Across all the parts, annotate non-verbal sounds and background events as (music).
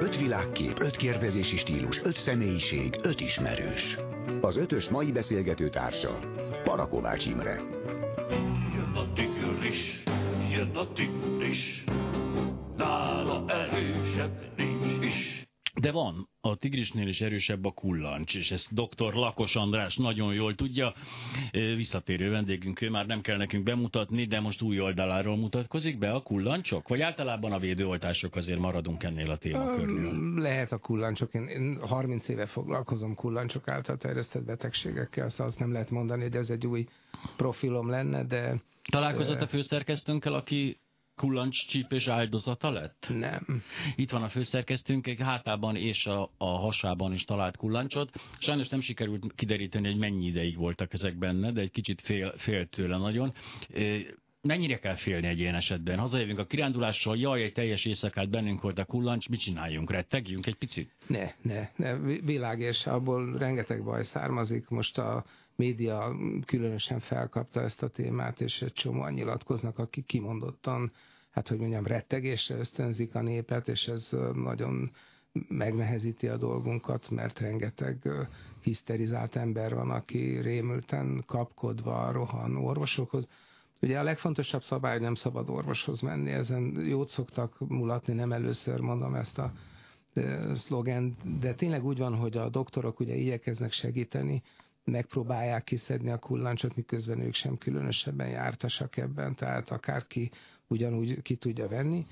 Öt világkép, öt kérdezési stílus, öt személyiség, öt ismerős. Az ötös mai beszélgető társa, Parakovács Imre. Jön a tigris, jön a tigris, nála erősebb nincs is. De van, a tigrisnél is erősebb a kullancs, és ezt dr. Lakos András nagyon jól tudja. Visszatérő vendégünk, ő már nem kell nekünk bemutatni, de most új oldaláról mutatkozik be a kullancsok? Vagy általában a védőoltások azért maradunk ennél a témakörnél? Lehet a kullancsok. Én, én 30 éve foglalkozom kullancsok által terjesztett betegségekkel, szóval azt nem lehet mondani, hogy ez egy új profilom lenne, de... Találkozott a főszerkesztőnkkel, aki kullancs csípés áldozata lett? Nem. Itt van a főszerkesztőnk, egy hátában és a, a hasában is talált kullancsot. Sajnos nem sikerült kideríteni, hogy mennyi ideig voltak ezek benne, de egy kicsit fél, fél tőle nagyon. Mennyire kell félni egy ilyen esetben? Hazajövünk a kirándulással, jaj, egy teljes éjszakát bennünk volt a kullancs, mit csináljunk? Rettegjünk egy picit? Ne, ne, ne. Világ, és abból rengeteg baj származik. Most a média különösen felkapta ezt a témát, és egy csomóan nyilatkoznak, akik kimondottan, hát hogy mondjam, rettegésre ösztönzik a népet, és ez nagyon megnehezíti a dolgunkat, mert rengeteg hiszterizált ember van, aki rémülten kapkodva rohan orvosokhoz. Ugye a legfontosabb szabály, nem szabad orvoshoz menni, ezen jót szoktak mulatni, nem először mondom ezt a szlogen, de tényleg úgy van, hogy a doktorok ugye igyekeznek segíteni, megpróbálják kiszedni a kullancsot, miközben ők sem különösebben jártasak ebben, tehát akárki ugyanúgy ki tudja venni.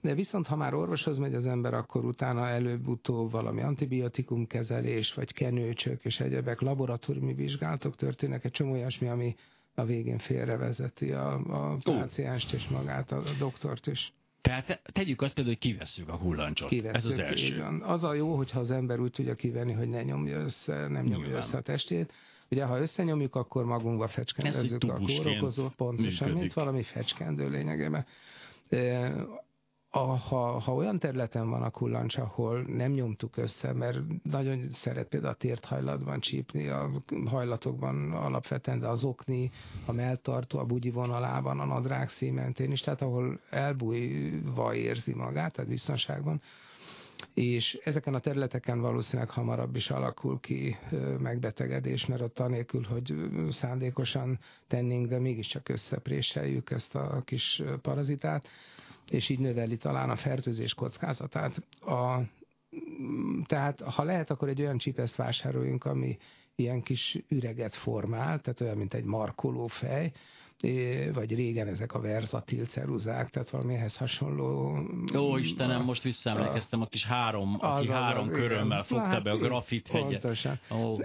De viszont, ha már orvoshoz megy az ember, akkor utána előbb-utóbb valami antibiotikum kezelés, vagy kenőcsök és egyebek, laboratóriumi vizsgálatok történnek, egy csomó olyasmi, ami a végén félrevezeti a, a pácienst és magát, a, a doktort is. Tehát tegyük azt például, hogy kivesszük a hullancsot. Kivesszük, Ez az első. Igen. Az a jó, hogyha az ember úgy tudja kivenni, hogy ne nyomja össze, nem nyomja Nyilván. össze a testét. Ugye, ha összenyomjuk, akkor magunkba fecskendezzük a kórokozót, pontosan, működik. mint valami fecskendő lényegében a, ha, ha olyan területen van a kullancs, ahol nem nyomtuk össze, mert nagyon szeret például a tért hajlatban csípni, a hajlatokban alapvetően, de az okni, a melltartó, a bugyi vonalában, a nadrág szímentén is, tehát ahol elbújva érzi magát, tehát biztonságban, és ezeken a területeken valószínűleg hamarabb is alakul ki megbetegedés, mert ott anélkül, hogy szándékosan tennénk, de mégiscsak összepréseljük ezt a kis parazitát, és így növeli talán a fertőzés kockázatát. A, tehát ha lehet, akkor egy olyan csipeszt vásároljunk, ami ilyen kis üreget formál, tehát olyan, mint egy markoló fej, vagy régen ezek a verzatil ceruzák, tehát valamihez hasonló... Ó, Istenem, a, most visszaemlékeztem, a kis három, az, aki az, három az, körömmel igen. fogta hát, be a grafit hegyet. Pontosan. Ó.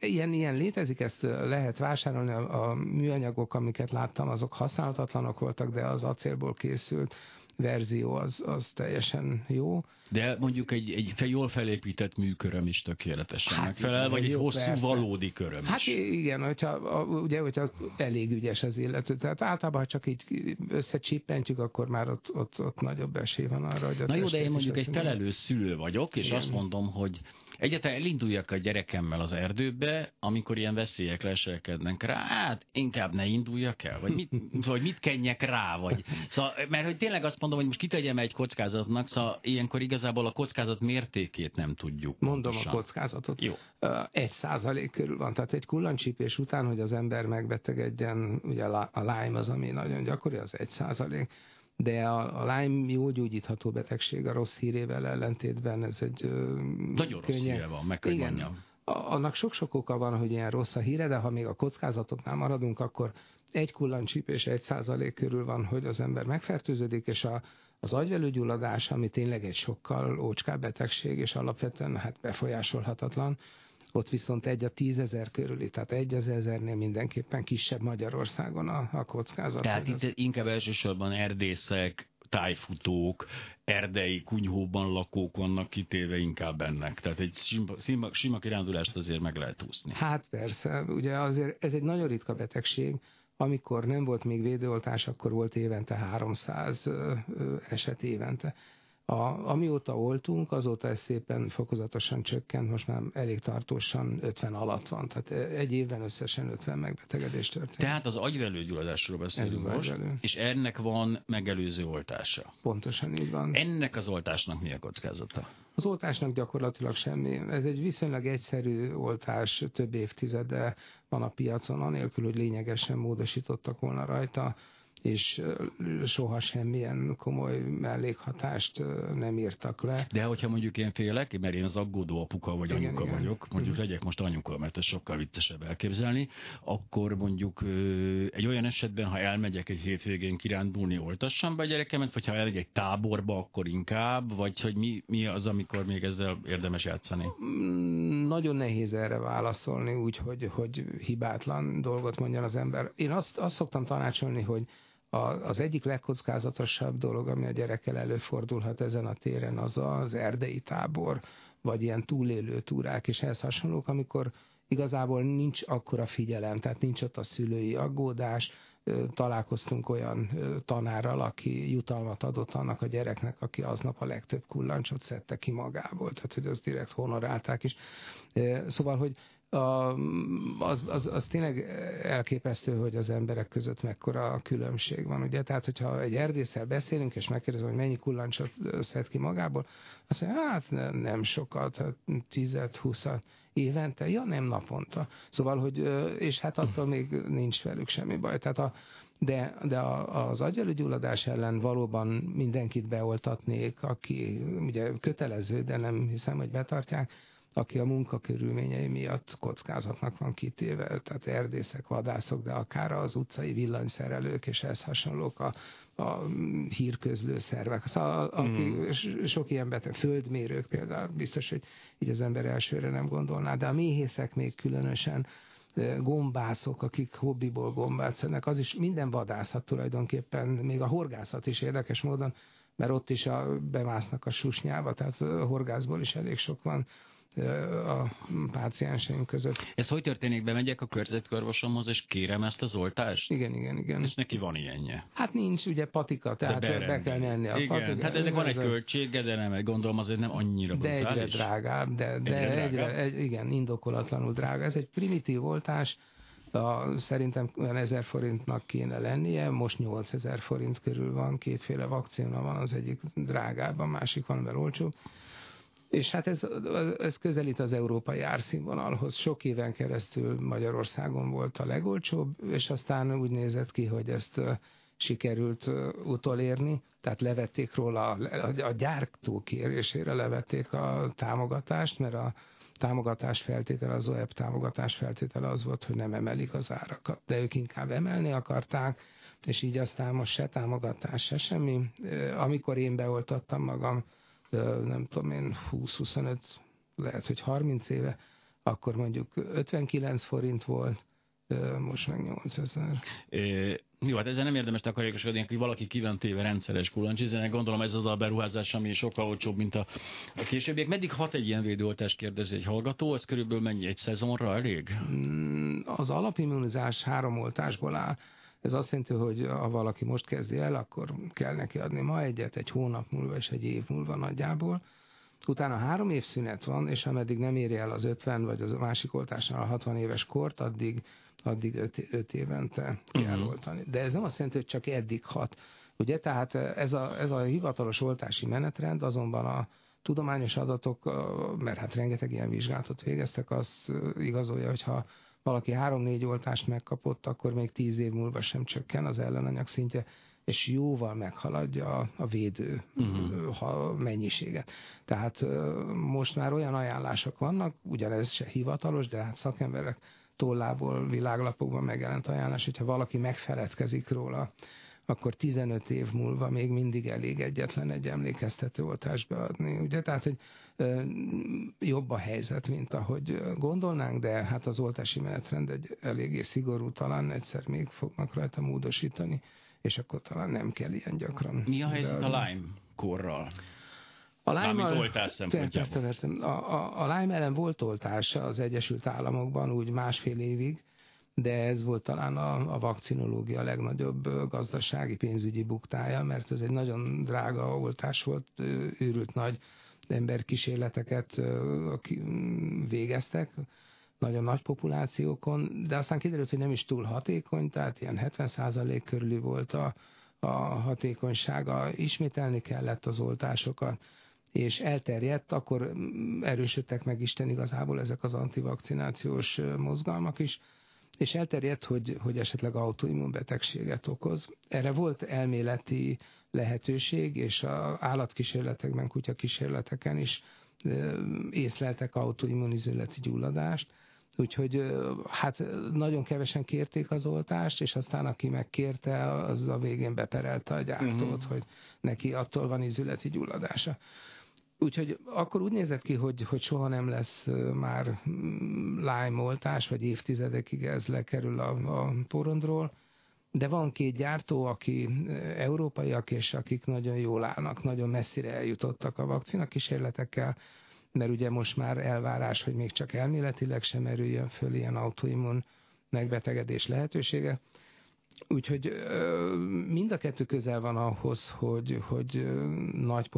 Ilyen, ilyen létezik, ezt lehet vásárolni, a, a műanyagok, amiket láttam, azok használhatatlanok voltak, de az acélból készült verzió az, az teljesen jó. De mondjuk egy, egy jól felépített műköröm is tökéletesen hát megfelel, vagy egy hosszú persze. valódi köröm Hát is. igen, hogyha, ugye, hogyha elég ügyes az illető. Tehát általában, ha csak így összecsippentjük, akkor már ott, ott, ott nagyobb esély van arra, hogy a Na jó, de én mondjuk egy felelős szülő vagyok, és igen. azt mondom, hogy Egyáltalán elinduljak a gyerekemmel az erdőbe, amikor ilyen veszélyek leselkednek rá, hát inkább ne induljak el, vagy mit, (laughs) vagy mit kenjek rá, vagy... Szóval, mert hogy tényleg azt mondom, hogy most kitegyem egy kockázatnak, szóval ilyenkor igazából a kockázat mértékét nem tudjuk. Mondom pontosan. a kockázatot. Jó. Egy százalék körül van, tehát egy kullancsípés után, hogy az ember megbetegedjen, ugye a Lyme az, ami nagyon gyakori, az egy százalék de a, a Lyme jó gyógyítható betegség a rossz hírével ellentétben, ez egy Nagyon könnyen... rossz híre van, meg kell Igen, mondjam. Annak sok-sok oka van, hogy ilyen rossz a híre, de ha még a kockázatoknál maradunk, akkor egy kullancsípés egy százalék körül van, hogy az ember megfertőződik, és a, az agyvelőgyulladás, ami tényleg egy sokkal ócskább betegség, és alapvetően hát befolyásolhatatlan, ott viszont egy a tízezer körüli, tehát egy az ezernél mindenképpen kisebb Magyarországon a, a kockázat. Tehát itt inkább elsősorban erdészek, tájfutók, erdei kunyhóban lakók vannak kitéve inkább ennek. Tehát egy sima, sima, sima kirándulást azért meg lehet úszni. Hát persze, ugye azért ez egy nagyon ritka betegség, amikor nem volt még védőoltás, akkor volt évente 300 eset évente A, amióta oltunk, azóta ez szépen fokozatosan csökkent, most már elég tartósan 50 alatt van. Tehát egy évben összesen 50 megbetegedés történt. Tehát az agyvelőgyulladásról beszélünk Ez most, agyvelő. és ennek van megelőző oltása. Pontosan így van. Ennek az oltásnak mi a kockázata? Az oltásnak gyakorlatilag semmi. Ez egy viszonylag egyszerű oltás, több évtizede van a piacon, anélkül, hogy lényegesen módosítottak volna rajta és soha semmilyen komoly mellékhatást nem írtak le. De hogyha mondjuk én félek, mert én az aggódó apuka vagy Igen, anyuka igen. vagyok, mondjuk legyek most anyuka, mert ez sokkal viccesebb elképzelni, akkor mondjuk egy olyan esetben, ha elmegyek egy hétvégén kirándulni, oltassam be a gyerekemet, vagy ha elmegy egy táborba, akkor inkább, vagy hogy mi, mi az, amikor még ezzel érdemes játszani? Mm, Nagyon nehéz erre válaszolni, úgy, hogy, hogy hibátlan dolgot mondjon az ember. Én azt, azt szoktam tanácsolni, hogy a, az egyik legkockázatosabb dolog, ami a gyerekkel előfordulhat ezen a téren, az az erdei tábor, vagy ilyen túlélő túrák és ehhez hasonlók, amikor igazából nincs akkora figyelem, tehát nincs ott a szülői aggódás, találkoztunk olyan tanárral, aki jutalmat adott annak a gyereknek, aki aznap a legtöbb kullancsot szedte ki magából, tehát hogy azt direkt honorálták is. Szóval, hogy az, az, az tényleg elképesztő, hogy az emberek között mekkora különbség van, ugye? Tehát, hogyha egy erdésszel beszélünk, és megkérdezem, hogy mennyi kullancsot szed ki magából, azt mondja, hát ne- nem sokat, hát 10-20 évente, ja nem naponta. Szóval, hogy, és hát attól még nincs velük semmi baj. Tehát a, de, de a, az agyvelőgyulladás ellen valóban mindenkit beoltatnék, aki ugye kötelező, de nem hiszem, hogy betartják, aki a munkakörülményei miatt kockázatnak van kitéve, tehát erdészek, vadászok, de akár az utcai villanyszerelők és ez hasonlók a, a hírközlő szervek. Szóval, aki, s- sok ilyen beteg, földmérők például, biztos, hogy így az ember elsőre nem gondolná, de a méhészek még különösen gombászok, akik hobbiból gombát szednek, az is minden vadászat tulajdonképpen, még a horgászat is érdekes módon, mert ott is a, bemásznak a susnyába, tehát a horgászból is elég sok van a pácienseim között. Ez hogy történik? Bemegyek a körzetkörvosomhoz, és kérem ezt az oltást? Igen, igen, igen. És neki van ilyenje. Hát nincs ugye patika, tehát be, kell menni a Igen, patika. hát ennek van egy költsége, de nem, gondolom azért nem annyira De egyre brutális. drágább, de, de Egyre egyre, drágább? egy, igen, indokolatlanul drága. Ez egy primitív oltás, a, szerintem olyan 1000 forintnak kéne lennie, most 8000 forint körül van, kétféle vakcina van, az egyik drágább, a másik van, mert olcsóbb. És hát ez, ez közelít az európai árszínvonalhoz. Sok éven keresztül Magyarországon volt a legolcsóbb, és aztán úgy nézett ki, hogy ezt sikerült utolérni, tehát levették róla, a, gyártó kérésére levették a támogatást, mert a támogatás feltétele, az OEP támogatás feltétele az volt, hogy nem emelik az árakat, de ők inkább emelni akarták, és így aztán most se támogatás, se semmi. Amikor én beoltattam magam, nem tudom én, 20-25, lehet, hogy 30 éve, akkor mondjuk 59 forint volt, most meg 8000. É, jó, hát ezzel nem érdemes takarékoskodni, hogy valaki ki van téve rendszeres kulancsizenek. Gondolom ez az a beruházás, ami sokkal olcsóbb, mint a, a későbbiek. Meddig hat egy ilyen védőoltás, kérdezi egy hallgató? Ez körülbelül mennyi? Egy szezonra elég? Mm, Az alapimmunizás három oltásból áll. Ez azt jelenti, hogy ha valaki most kezdi el, akkor kell neki adni ma egyet, egy hónap múlva és egy év múlva nagyjából. Utána három év szünet van, és ameddig nem éri el az 50 vagy az a másik oltásnál a 60 éves kort, addig, addig 5 évente kell Mhm. oltani. De ez nem azt jelenti, hogy csak eddig hat. Ugye, tehát ez a, ez a hivatalos oltási menetrend azonban a tudományos adatok, mert hát rengeteg ilyen vizsgálatot végeztek, az igazolja, hogy ha valaki három-négy oltást megkapott, akkor még tíz év múlva sem csökken az ellenanyag szintje, és jóval meghaladja a, a védő uh-huh. ha mennyiséget. Tehát most már olyan ajánlások vannak, ugyanez se hivatalos, de hát szakemberek tollából, világlapokban megjelent ajánlás, hogyha valaki megfeledkezik róla, akkor 15 év múlva még mindig elég egyetlen egy emlékeztető oltást beadni. Ugye? Tehát, hogy jobb a helyzet, mint ahogy gondolnánk, de hát az oltási menetrend egy eléggé szigorú, talán egyszer még fognak rajta módosítani, és akkor talán nem kell ilyen gyakran. Mi a helyzet beadni. a Lyme korral? A Lyme-mal-. A, a, a Lyme ellen volt oltása az Egyesült Államokban úgy másfél évig, de ez volt talán a, a vakcinológia legnagyobb gazdasági pénzügyi buktája, mert ez egy nagyon drága oltás volt, őrült nagy emberkísérleteket végeztek, nagyon nagy populációkon, de aztán kiderült, hogy nem is túl hatékony, tehát ilyen 70% körüli volt a, a hatékonysága, ismételni kellett az oltásokat, és elterjedt, akkor erősödtek meg Isten igazából ezek az antivakcinációs mozgalmak is, és elterjedt, hogy, hogy esetleg autoimmunbetegséget okoz. Erre volt elméleti lehetőség, és az állatkísérletekben, kutyakísérleteken is észleltek autoimmunizületi gyulladást, Úgyhogy hát nagyon kevesen kérték az oltást, és aztán aki megkérte, az a végén beperelte a gyártót, uh-huh. hogy neki attól van izületi gyulladása. Úgyhogy akkor úgy nézett ki, hogy, hogy soha nem lesz már mm, lájmoltás, vagy évtizedekig ez lekerül a, a porondról, de van két gyártó, aki európaiak, és akik nagyon jól állnak, nagyon messzire eljutottak a vakcina kísérletekkel, mert ugye most már elvárás, hogy még csak elméletileg sem merüljön föl ilyen autoimmun megbetegedés lehetősége. Úgyhogy mind a kettő közel van ahhoz, hogy, hogy nagy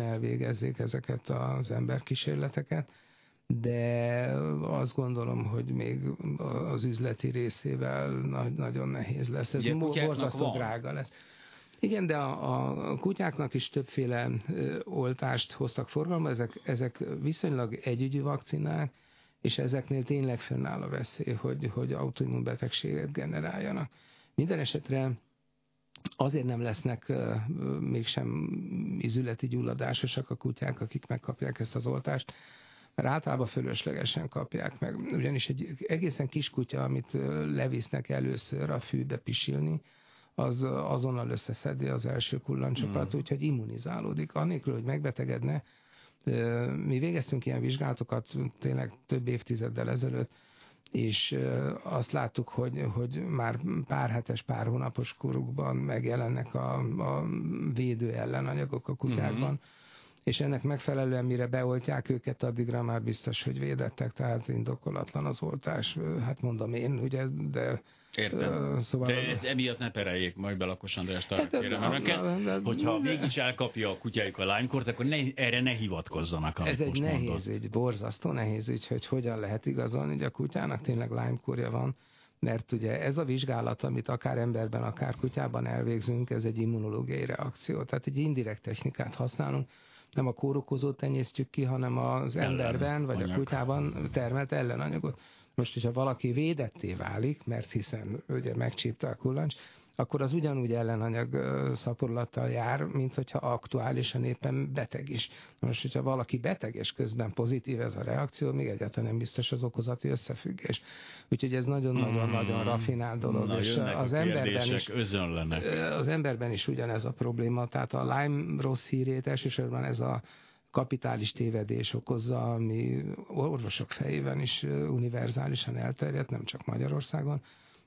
elvégezzék ezeket az emberkísérleteket, de azt gondolom, hogy még az üzleti részével nagyon nehéz lesz. Ez borzasztó drága lesz. Igen, de a, a kutyáknak is többféle oltást hoztak forgalomba, ezek, ezek viszonylag együgyű vakcinák, és ezeknél tényleg fennáll a veszély, hogy, hogy autoimmunbetegséget generáljanak. Minden esetre azért nem lesznek mégsem izületi gyulladásosak a kutyák, akik megkapják ezt az oltást, mert általában fölöslegesen kapják meg. Ugyanis egy egészen kis kutya, amit levisznek először a fűbe pisilni, az azonnal összeszedi az első kullancsokat, mm. úgyhogy immunizálódik. Annélkül, hogy megbetegedne, mi végeztünk ilyen vizsgálatokat tényleg több évtizeddel ezelőtt, és azt láttuk, hogy, hogy már pár hetes, pár hónapos korukban megjelennek a, a védő ellenanyagok a kutyákban, mm-hmm. És ennek megfelelően mire beoltják őket, addigra már biztos, hogy védettek, tehát indokolatlan az oltás. Hát mondom én, ugye, de Értem. Szóval de ez emiatt ne pereljék majd be Lakos András hát, kérem hogyha mégis elkapja a kutyájuk a lánykort, akkor ne, erre ne hivatkozzanak, Ez egy nehéz mondod. ügy, borzasztó nehéz ügy, hogy hogyan lehet igazolni, hogy a kutyának tényleg lánykorja van, mert ugye ez a vizsgálat, amit akár emberben, akár kutyában elvégzünk, ez egy immunológiai reakció, tehát egy indirekt technikát használunk, nem a kórokozót tenyésztjük ki, hanem az Ellen emberben vagy anyag. a kutyában termelt ellenanyagot. Most, hogyha valaki védetté válik, mert hiszen ugye megcsípte a kullancs, akkor az ugyanúgy ellenanyag szaporulattal jár, mint hogyha aktuálisan éppen beteg is. Most, hogyha valaki beteg és közben pozitív ez a reakció, még egyáltalán nem biztos az okozati összefüggés. Úgyhogy ez nagyon-nagyon-nagyon hmm. rafinált dolog. Na, és az emberben is, özönlenek. az emberben is ugyanez a probléma. Tehát a Lyme rossz hírét elsősorban ez a kapitális tévedés okozza, ami orvosok fejében is univerzálisan elterjedt, nem csak Magyarországon,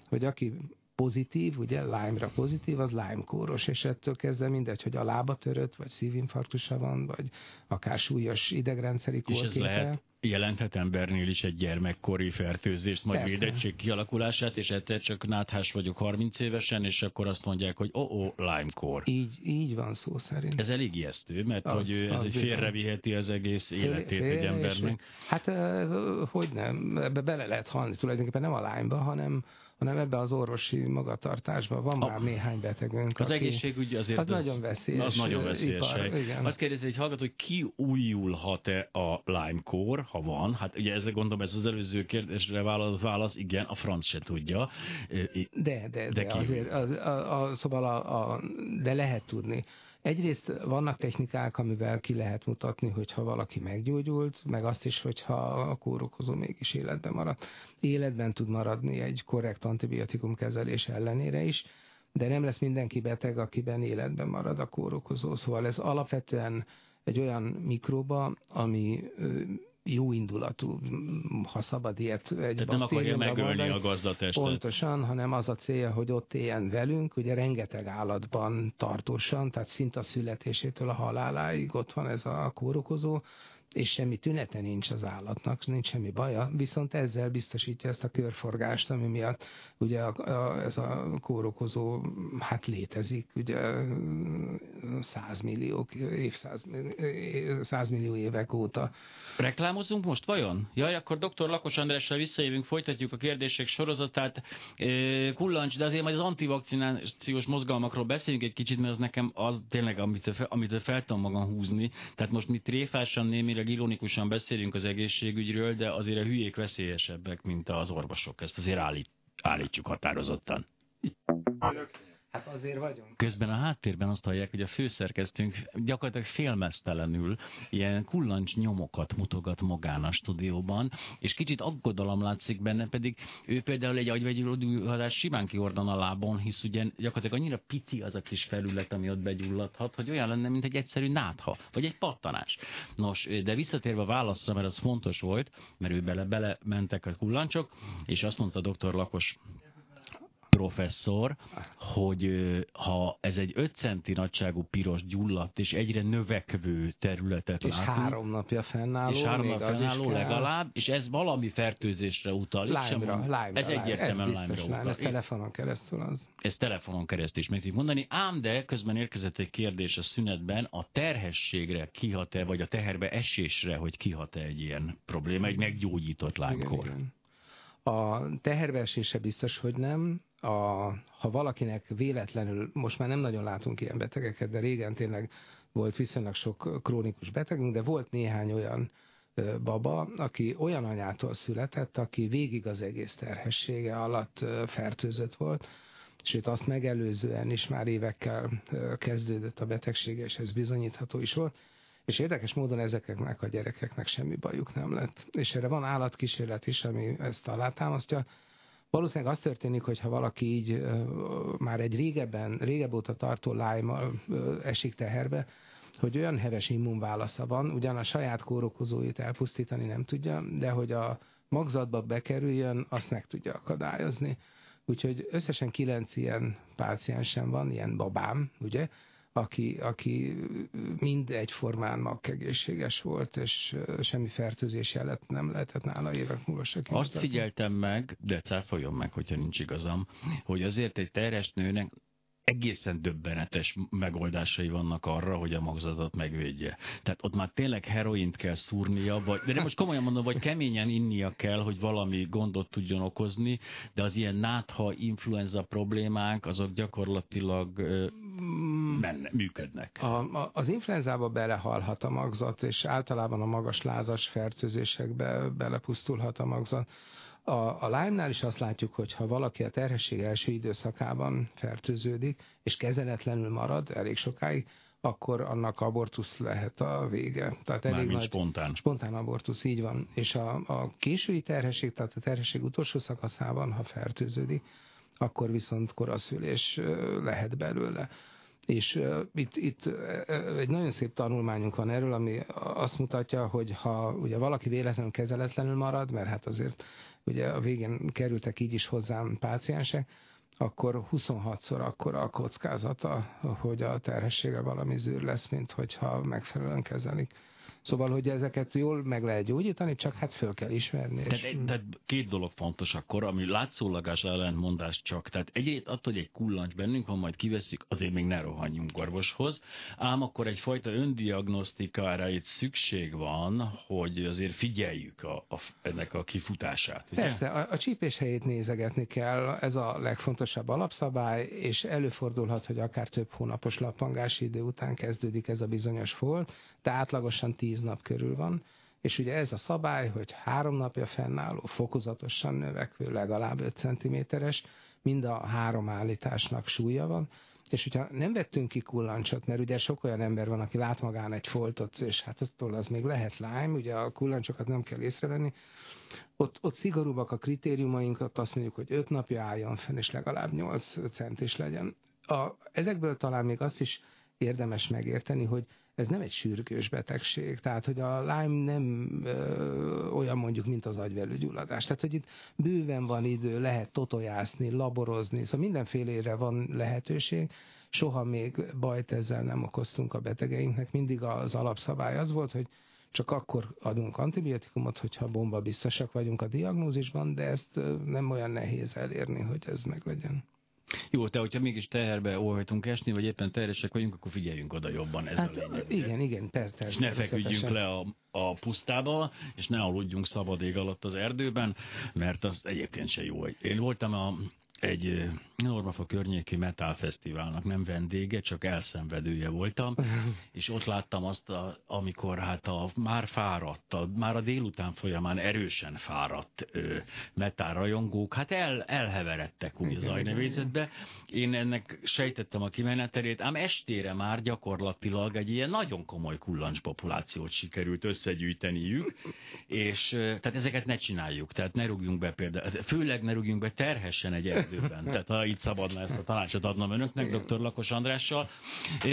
hogy aki pozitív, ugye Lyme-ra pozitív, az Lyme-kóros, és ettől kezdve mindegy, hogy a lába törött, vagy szívinfarktusa van, vagy akár súlyos idegrendszeri kórképe. És ez lehet jelenthet embernél is egy gyermekkori fertőzést, majd Persze. védettség kialakulását, és egyszer csak náthás vagyok 30 évesen, és akkor azt mondják, hogy oh, oh Lyme-kor. Így, így van szó szerint. Ez elég ijesztő, mert az, hogy ez az egy félreviheti az egész életét Fél, egy embernek. Hát hogy nem, ebbe bele lehet halni tulajdonképpen nem a Lyme-ba, hanem hanem ebbe az orvosi magatartásban van a, már néhány betegünk. Az aki, egészségügy azért az, az nagyon veszélyes. Az nagyon veszélyes. Ipar, igen. Azt kérdezi egy hallgató, hogy ki újulhat-e a Lyme-kor, ha van? Hát ugye ezzel gondolom, ez az előző kérdésre válasz, válasz igen, a franc se tudja. De, de, de, de azért, az, a, a, szóval a, a, de lehet tudni. Egyrészt vannak technikák, amivel ki lehet mutatni, hogyha valaki meggyógyult, meg azt is, hogyha a kórokozó mégis életben maradt. Életben tud maradni egy korrekt antibiotikum kezelés ellenére is, de nem lesz mindenki beteg, akiben életben marad a kórokozó. Szóval ez alapvetően egy olyan mikróba, ami jó indulatú, ha szabad ilyet egy Tehát nem akarja megölni mondani, a gazdatestet. Pontosan, hanem az a célja, hogy ott éljen velünk, ugye rengeteg állatban tartósan, tehát szinte a születésétől a haláláig ott van ez a kórokozó, és semmi tünete nincs az állatnak, nincs semmi baja, viszont ezzel biztosítja ezt a körforgást, ami miatt ugye a, a, ez a kórokozó hát létezik, ugye százmilliók, százmillió évek óta. Reklámozunk most vajon? Jaj, akkor dr. Lakos Andrással visszajövünk, folytatjuk a kérdések sorozatát. Kullancs, de azért majd az antivakcinációs mozgalmakról beszéljünk egy kicsit, mert az nekem az tényleg, amit, amit fel tudom magam húzni. Tehát most mi tréfásan, némileg ironikusan beszélünk az egészségügyről, de azért a hülyék veszélyesebbek, mint az orvosok. Ezt azért állít, állítsuk határozottan. Hát azért vagyunk. Közben a háttérben azt hallják, hogy a főszerkesztőnk gyakorlatilag félmeztelenül ilyen kullancs nyomokat mutogat magán a stúdióban, és kicsit aggodalom látszik benne, pedig ő például egy agyvegyülőhadás simán kiordan a lábon, hisz ugye gyakorlatilag annyira pici az a kis felület, ami ott begyulladhat, hogy olyan lenne, mint egy egyszerű nátha, vagy egy pattanás. Nos, de visszatérve a válaszra, mert az fontos volt, mert ő bele, bele mentek a kullancsok, és azt mondta dr. Lakos professzor, hogy ha ez egy 5 centi nagyságú piros gyulladt és egyre növekvő területet és látunk. És három napja fennálló. És három napja fennálló legalább, és ez valami fertőzésre utal. Lime-ra, lime Ez egyértelműen lime-ra utal. Ez telefonon keresztül az. Ez telefonon keresztül is meg tudjuk mondani, ám de közben érkezett egy kérdés a szünetben, a terhességre kihat-e, vagy a teherbe esésre, hogy kihat-e egy ilyen probléma, egy meggyógyított lánykor? A teherbeesése biztos, hogy nem. A, ha valakinek véletlenül, most már nem nagyon látunk ilyen betegeket, de régen tényleg volt viszonylag sok krónikus betegünk, de volt néhány olyan baba, aki olyan anyától született, aki végig az egész terhessége alatt fertőzött volt, sőt azt megelőzően is már évekkel kezdődött a betegsége, és ez bizonyítható is volt, és érdekes módon ezeknek a gyerekeknek semmi bajuk nem lett. És erre van állatkísérlet is, ami ezt alátámasztja, Valószínűleg az történik, hogy ha valaki így már egy régebben, régebb óta tartó lájmal esik teherbe, hogy olyan heves immunválasza van, ugyan a saját kórokozóit elpusztítani nem tudja, de hogy a magzatba bekerüljön, azt meg tudja akadályozni. Úgyhogy összesen kilenc ilyen páciensen van, ilyen babám, ugye, aki, aki mind egyformán magkegészséges volt, és semmi fertőzés jelet nem lehetett nála évek múlva se Azt figyeltem meg, de cáfoljon meg, hogyha nincs igazam, hogy azért egy terhes nőnek egészen döbbenetes megoldásai vannak arra, hogy a magzatot megvédje. Tehát ott már tényleg heroint kell szúrnia, vagy, de most komolyan mondom, vagy keményen innia kell, hogy valami gondot tudjon okozni, de az ilyen nátha influenza problémák, azok gyakorlatilag menne, működnek. A, a, az influenzába belehalhat a magzat, és általában a magas lázas fertőzésekbe belepusztulhat a magzat. A, a Lyme-nál is azt látjuk, hogy ha valaki a terhesség első időszakában fertőződik, és kezeletlenül marad elég sokáig, akkor annak abortusz lehet a vége. Tehát elég nagy spontán. Spontán abortusz, így van. És a, a késői terhesség, tehát a terhesség utolsó szakaszában, ha fertőződik, akkor viszont koraszülés lehet belőle. És uh, itt, itt uh, egy nagyon szép tanulmányunk van erről, ami azt mutatja, hogy ha ugye valaki véletlenül kezeletlenül marad, mert hát azért ugye a végén kerültek így is hozzám páciensek, akkor 26-szor akkor a kockázata, hogy a terhessége valami zűr lesz, mint hogyha megfelelően kezelik. Szóval, hogy ezeket jól meg lehet gyógyítani, csak hát föl kell ismerni. Tehát, és... tehát két dolog fontos akkor, ami látszólagás ellentmondás csak. Tehát egyrészt attól, hogy egy kullancs bennünk van, majd kiveszik, azért még ne rohanjunk orvoshoz, ám akkor egyfajta öndiagnosztikára itt szükség van, hogy azért figyeljük a, a, ennek a kifutását. Ugye? Persze, a, a csípés helyét nézegetni kell, ez a legfontosabb alapszabály, és előfordulhat, hogy akár több hónapos lappangási idő után kezdődik ez a bizonyos folt, de átlagosan 10 nap körül van, és ugye ez a szabály, hogy három napja fennálló, fokozatosan növekvő, legalább 5 cm-es, mind a három állításnak súlya van, és hogyha nem vettünk ki kullancsot, mert ugye sok olyan ember van, aki lát magán egy foltot, és hát attól az még lehet lime, ugye a kullancsokat nem kell észrevenni, ott, ott szigorúbbak a kritériumaink, ott azt mondjuk, hogy 5 napja álljon fenn, és legalább 8 centis legyen. A, ezekből talán még azt is érdemes megérteni, hogy ez nem egy sürgős betegség, tehát hogy a Lyme nem ö, olyan mondjuk, mint az agyvelőgyulladás. Tehát, hogy itt bőven van idő, lehet totojászni, laborozni, szóval mindenfélére van lehetőség, soha még bajt ezzel nem okoztunk a betegeinknek, mindig az alapszabály az volt, hogy csak akkor adunk antibiotikumot, hogyha bomba biztosak vagyunk a diagnózisban, de ezt nem olyan nehéz elérni, hogy ez meglegyen. Jó, te, hogyha mégis teherbe óhajtunk esni, vagy éppen teheresek vagyunk, akkor figyeljünk oda jobban, ez hát, a lényeg. Igen, igen, ter, ter, És ne feküdjünk le a, a pusztába, és ne aludjunk szabad ég alatt az erdőben, mert az egyébként se jó. Én voltam a egy Normafa környéki metálfesztiválnak nem vendége, csak elszenvedője voltam, (laughs) és ott láttam azt, a, amikor hát a már fáradt, a, már a délután folyamán erősen fáradt ö, metálrajongók, hát el, elheveredtek úgy az ajnevézetbe. Én ennek sejtettem a kimenetelét, ám estére már gyakorlatilag egy ilyen nagyon komoly kullancs populációt sikerült összegyűjteniük, és tehát ezeket ne csináljuk, tehát ne rúgjunk be például, főleg ne rúgjunk be terhessen egy erdőben. Tehát ha itt szabadna ezt a tanácsot adnom önöknek, dr. Lakos Andrással.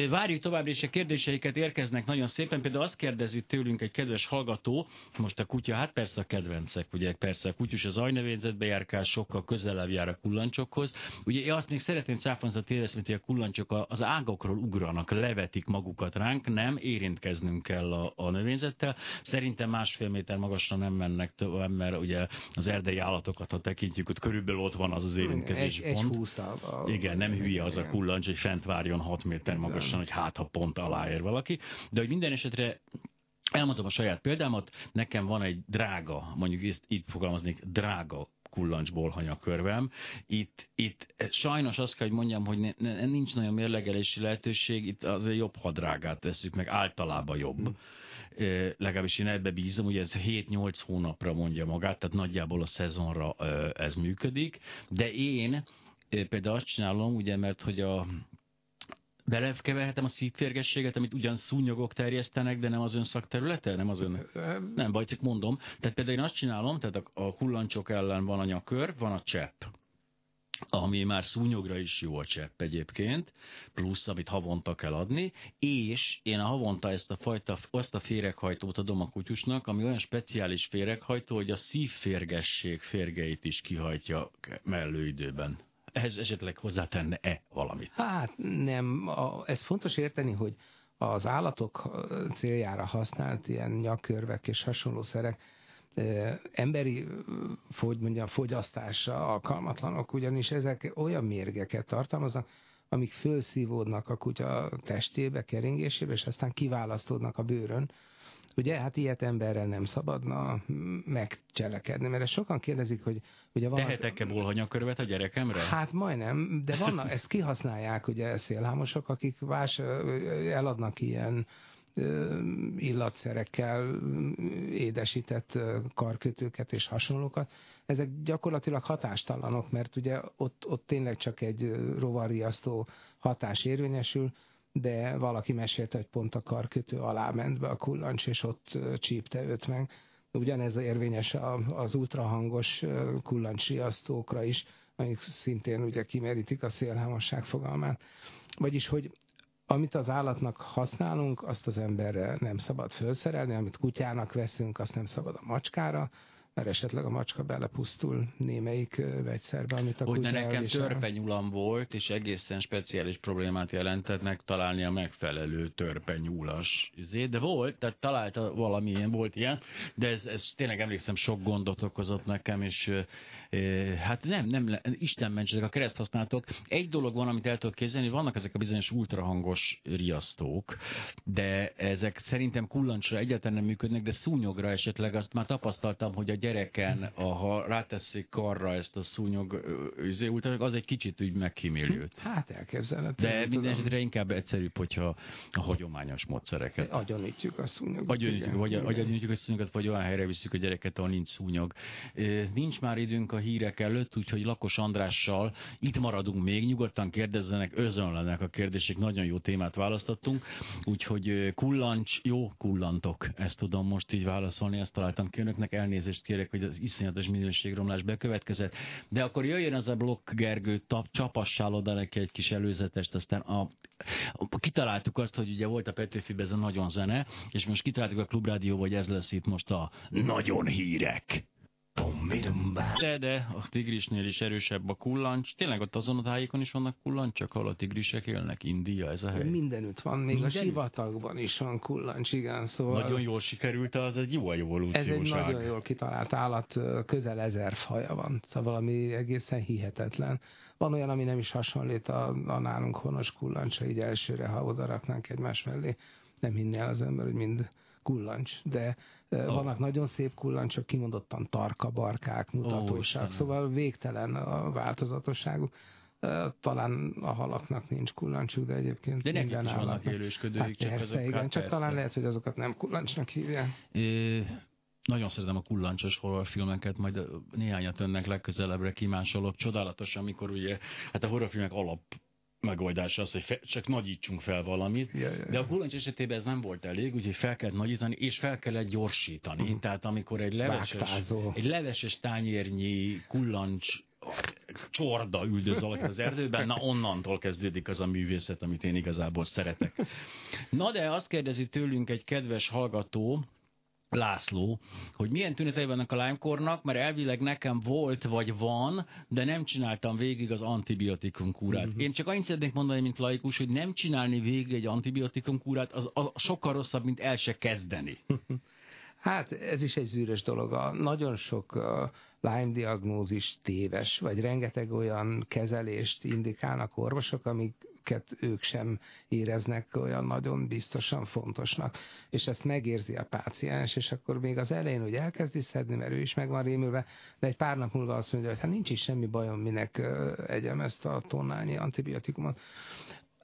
Várjuk tovább, és a kérdéseiket érkeznek nagyon szépen. Például azt kérdezi tőlünk egy kedves hallgató, most a kutya, hát persze a kedvencek, ugye persze a kutyus az ajnövényzetbe járkál, sokkal közelebb jár a kullancsokhoz. Ugye én azt még szeretném száfonzat érezni, hogy a kullancsok az ágokról ugranak, levetik magukat ránk, nem érintkeznünk kell a, a növényzettel. Szerintem másfél méter magasra nem mennek tovább, mert ugye az erdei állatokat, ha tekintjük, hogy körülbelül ott van az az érintkezés egy, pont. Egy 20 a, Igen, nem hülye az a kullancs, hogy fent várjon 6 méter magasan, hogy hát ha pont aláér valaki. De hogy minden esetre elmondom a saját példámat, nekem van egy drága, mondjuk ezt itt fogalmaznék, drága kullancsból hanyakörvem. Itt, itt sajnos azt kell, hogy mondjam, hogy ne, ne, nincs nagyon mérlegelési lehetőség, itt azért jobb, ha drágát tesszük, meg általában jobb. Hmm legalábbis én ebbe bízom, hogy ez 7-8 hónapra mondja magát, tehát nagyjából a szezonra ez működik, de én például azt csinálom, ugye, mert hogy a Belekeverhetem a szívférgességet, amit ugyan szúnyogok terjesztenek, de nem az ön szakterülete? Nem az ön... Nem baj, csak mondom. Tehát például én azt csinálom, tehát a, a kullancsok ellen van a nyakör, van a csepp ami már szúnyogra is jó a csepp egyébként, plusz, amit havonta kell adni, és én a havonta ezt a fajta, azt a féreghajtót adom a kutyusnak, ami olyan speciális féreghajtó, hogy a szívférgesség férgeit is kihajtja mellőidőben. Ehhez esetleg hozzátenne-e valamit? Hát nem, a, ez fontos érteni, hogy az állatok céljára használt ilyen nyakkörvek és hasonló szerek emberi hogy mondjam, fogyasztásra alkalmatlanok, ugyanis ezek olyan mérgeket tartalmaznak, amik fölszívódnak a kutya testébe, keringésébe, és aztán kiválasztódnak a bőrön. Ugye, hát ilyet emberrel nem szabadna megcselekedni, mert ezt sokan kérdezik, hogy ugye van... Tehetek-e bolhanyakörvet a gyerekemre? Hát majdnem, de vannak, ezt kihasználják ugye szélhámosok, akik vás eladnak ilyen illatszerekkel édesített karkötőket és hasonlókat, ezek gyakorlatilag hatástalanok, mert ugye ott, ott tényleg csak egy rovarriasztó hatás érvényesül, de valaki mesélte, hogy pont a karkötő alá ment be a kullancs, és ott csípte őt meg. Ugyanez érvényes az ultrahangos kullancsriasztókra is, amik szintén ugye kimerítik a szélhámosság fogalmát. Vagyis, hogy amit az állatnak használunk, azt az emberre nem szabad felszerelni, amit kutyának veszünk, azt nem szabad a macskára, mert esetleg a macska belepusztul némelyik vegyszerbe, amit a Hogy kutya nekem elvisel. törpenyulam volt, és egészen speciális problémát jelentett megtalálni a megfelelő törpenyúlas izé, de volt, tehát találta valamilyen, volt ilyen, de ez, ez tényleg emlékszem, sok gondot okozott nekem, és hát nem, nem, Isten mentsetek a kereszt használtok. Egy dolog van, amit el tudok képzelni, vannak ezek a bizonyos ultrahangos riasztók, de ezek szerintem kullancsra egyáltalán nem működnek, de szúnyogra esetleg azt már tapasztaltam, hogy a gyereken, a, ha ráteszik karra ezt a szúnyog üzé, az egy kicsit úgy megkímélőt. Hát elképzelhető. De minden esetre inkább egyszerűbb, hogyha a hagyományos módszereket. Agyonítjuk a szúnyogot. Agyonítjuk, vagy agyonítjuk a szúnyogot, vagy olyan helyre visszük a gyereket, ahol nincs szúnyog. Nincs már időnk a hírek előtt, úgyhogy Lakos Andrással itt maradunk még, nyugodtan kérdezzenek, özönlenek a kérdések, nagyon jó témát választottunk, úgyhogy kullancs, jó kullantok, ezt tudom most így válaszolni, ezt találtam ki önöknek, elnézést kérek, hogy az iszonyatos minőségromlás bekövetkezett, de akkor jöjjön az a blokk Gergő, tap, csapassál oda neki egy kis előzetest, aztán a, a, kitaláltuk azt, hogy ugye volt a Petőfiben ez a nagyon zene, és most kitaláltuk a Klubrádió, hogy ez lesz itt most a nagyon hírek. De, de a tigrisnél is erősebb a kullancs. Tényleg ott azon a tájékon is vannak kullancsok, ahol a tigrisek élnek? India, ez a hely? Mindenütt van, még Mindenütt? a sivatagban is van kullancs, igen. Szóval nagyon jól sikerült, az egy jó evolúciós Ez egy nagyon jól kitalált állat, közel ezer faja van, szóval valami egészen hihetetlen. Van olyan, ami nem is hasonlít a, a nálunk honos kullancsa, így elsőre, ha oda raknánk egymás mellé, nem hinné el az ember, hogy mind kullancs, de oh. vannak nagyon szép kullancsok, kimondottan tarka barkák, mutatóság, oh, szóval végtelen a változatosságuk. Talán a halaknak nincs kullancsuk, de egyébként de minden is vannak élősködőik, hát csak persze, igen, hát csak persze. talán lehet, hogy azokat nem kullancsnak hívják. É, nagyon szeretem a kullancsos horrorfilmeket, majd néhányat önnek legközelebbre kimásolok. Csodálatos, amikor ugye, hát a horrorfilmek alap megoldása az, hogy fe, csak nagyítsunk fel valamit, ja, ja. de a kullancs esetében ez nem volt elég, úgyhogy fel kellett nagyítani, és fel kellett gyorsítani. Hmm. Tehát amikor egy leveses, egy leveses tányérnyi kullancs csorda üldöz valaki az erdőben, na onnantól kezdődik az a művészet, amit én igazából szeretek. Na de azt kérdezi tőlünk egy kedves hallgató, László, hogy milyen tünetei vannak a Lyme-kornak, mert elvileg nekem volt vagy van, de nem csináltam végig az antibiotikum kúrát. Uh-huh. Én csak annyit szeretnék mondani, mint laikus, hogy nem csinálni végig egy antibiotikum kúrát, az, az sokkal rosszabb, mint el se kezdeni. (laughs) Hát ez is egy zűrös dolog. A nagyon sok uh, Lyme diagnózis téves, vagy rengeteg olyan kezelést indikálnak orvosok, amik amiket ők sem éreznek olyan nagyon biztosan fontosnak. És ezt megérzi a páciens, és akkor még az elején, hogy elkezdi szedni, mert ő is meg van rémülve, de egy pár nap múlva azt mondja, hogy hát nincs is semmi bajom, minek egyem ezt a tonnányi antibiotikumot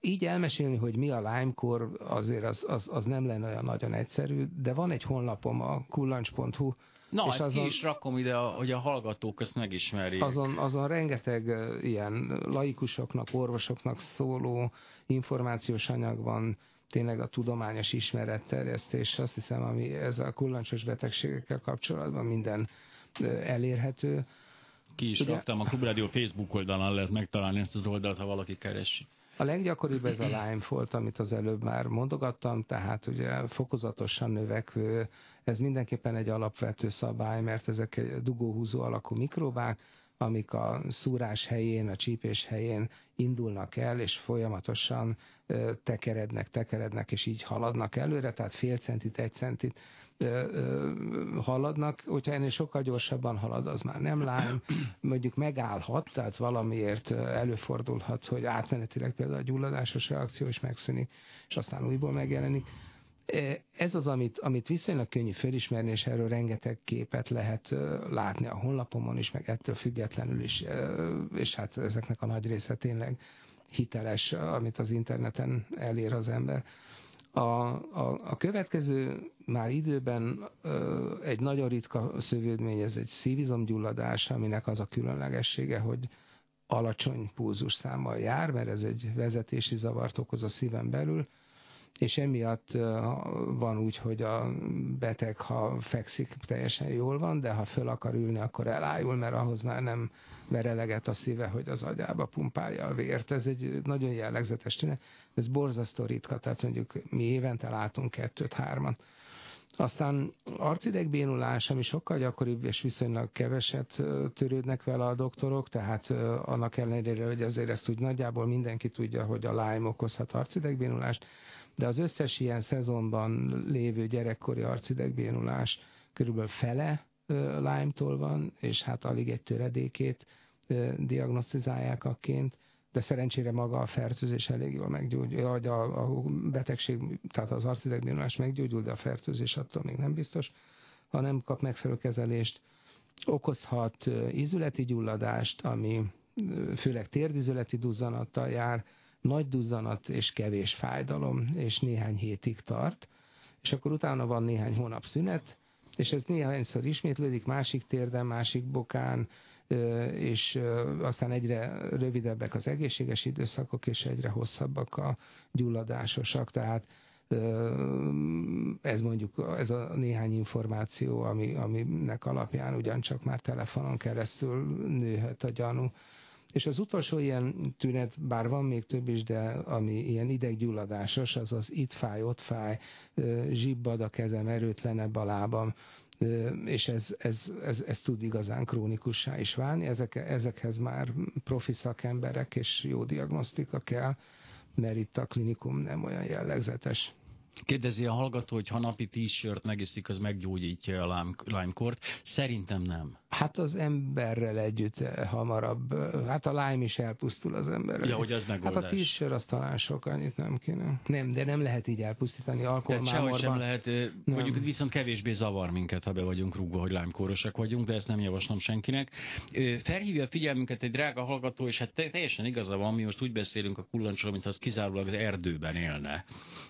így elmesélni, hogy mi a Lyme-kor, azért az, az, az nem lenne olyan nagyon egyszerű, de van egy honlapom, a kullancs.hu, Na, és ezt azon, ki is rakom ide, hogy a hallgatók ezt megismerjék. Azon, azon rengeteg ilyen laikusoknak, orvosoknak szóló információs anyag van, tényleg a tudományos ismeretterjesztés, azt hiszem, ami ez a kullancsos betegségekkel kapcsolatban minden elérhető. Ki is Ugye, raktam, a Klubrádió Facebook oldalán lehet megtalálni ezt az oldalt, ha valaki keresi. A leggyakoribb ez a Lyme volt, amit az előbb már mondogattam, tehát ugye fokozatosan növekvő, ez mindenképpen egy alapvető szabály, mert ezek dugóhúzó alakú mikrobák, amik a szúrás helyén, a csípés helyén indulnak el, és folyamatosan tekerednek, tekerednek, és így haladnak előre, tehát fél centit, egy centit haladnak, hogyha ennél sokkal gyorsabban halad, az már nem lám, mondjuk megállhat, tehát valamiért előfordulhat, hogy átmenetileg például a gyulladásos reakció is megszűnik, és aztán újból megjelenik. Ez az, amit, amit viszonylag könnyű felismerni, és erről rengeteg képet lehet látni a honlapomon is, meg ettől függetlenül is, és hát ezeknek a nagy része tényleg hiteles, amit az interneten elér az ember. A, a, a következő már időben egy nagyon ritka szövődmény, ez egy szívizomgyulladás, aminek az a különlegessége, hogy alacsony pulzus számmal jár, mert ez egy vezetési zavart okoz a szíven belül, és emiatt van úgy, hogy a beteg, ha fekszik, teljesen jól van, de ha föl akar ülni, akkor elájul, mert ahhoz már nem ver a szíve, hogy az agyába pumpálja a vért. Ez egy nagyon jellegzetes tünet. Ez borzasztó ritka, tehát mondjuk mi évente látunk kettőt, hármat. Aztán arcidegbénulás, ami sokkal gyakoribb, és viszonylag keveset törődnek vele a doktorok, tehát annak ellenére, hogy azért ezt úgy nagyjából mindenki tudja, hogy a Lyme okozhat arcidegbénulást, de az összes ilyen szezonban lévő gyerekkori arcidegbénulás körülbelül fele Lyme-tól van, és hát alig egy töredékét diagnosztizálják akként, de szerencsére maga a fertőzés elég jól meggyógyul, vagy a, a betegség, tehát az arcidegbénulás meggyógyul, de a fertőzés attól még nem biztos, ha nem kap megfelelő kezelést. Okozhat ízületi gyulladást, ami főleg térdizületi duzzanattal jár, nagy duzzanat és kevés fájdalom, és néhány hétig tart, és akkor utána van néhány hónap szünet, és ez néhányszor ismétlődik másik térden, másik bokán, és aztán egyre rövidebbek az egészséges időszakok, és egyre hosszabbak a gyulladásosak, tehát ez mondjuk ez a néhány információ, ami, aminek alapján ugyancsak már telefonon keresztül nőhet a gyanú. És az utolsó ilyen tünet, bár van még több is, de ami ilyen ideggyulladásos, az az itt fáj, ott fáj, zsibbad a kezem, erőtlenebb a lábam, és ez, ez, ez, ez tud igazán krónikussá is válni. Ezek, ezekhez már profi szakemberek és jó diagnosztika kell, mert itt a klinikum nem olyan jellegzetes. Kérdezi a hallgató, hogy ha napi sört megiszik, az meggyógyítja a Lime-kort. Szerintem nem. Hát az emberrel együtt eh, hamarabb, eh, hát a Lime is elpusztul az emberrel. Ja, hogy az megoldás. Hát a sör az talán sok, annyit nem kéne. Nem, de nem lehet így elpusztítani alkoholmámorban. sem lehet, eh, nem. mondjuk viszont kevésbé zavar minket, ha be vagyunk rúgva, hogy Lime-kórosak vagyunk, de ezt nem javaslom senkinek. Felhívja a figyelmünket egy drága hallgató, és hát teljesen igaza van, mi most úgy beszélünk a kullancsról, mint az kizárólag az erdőben élne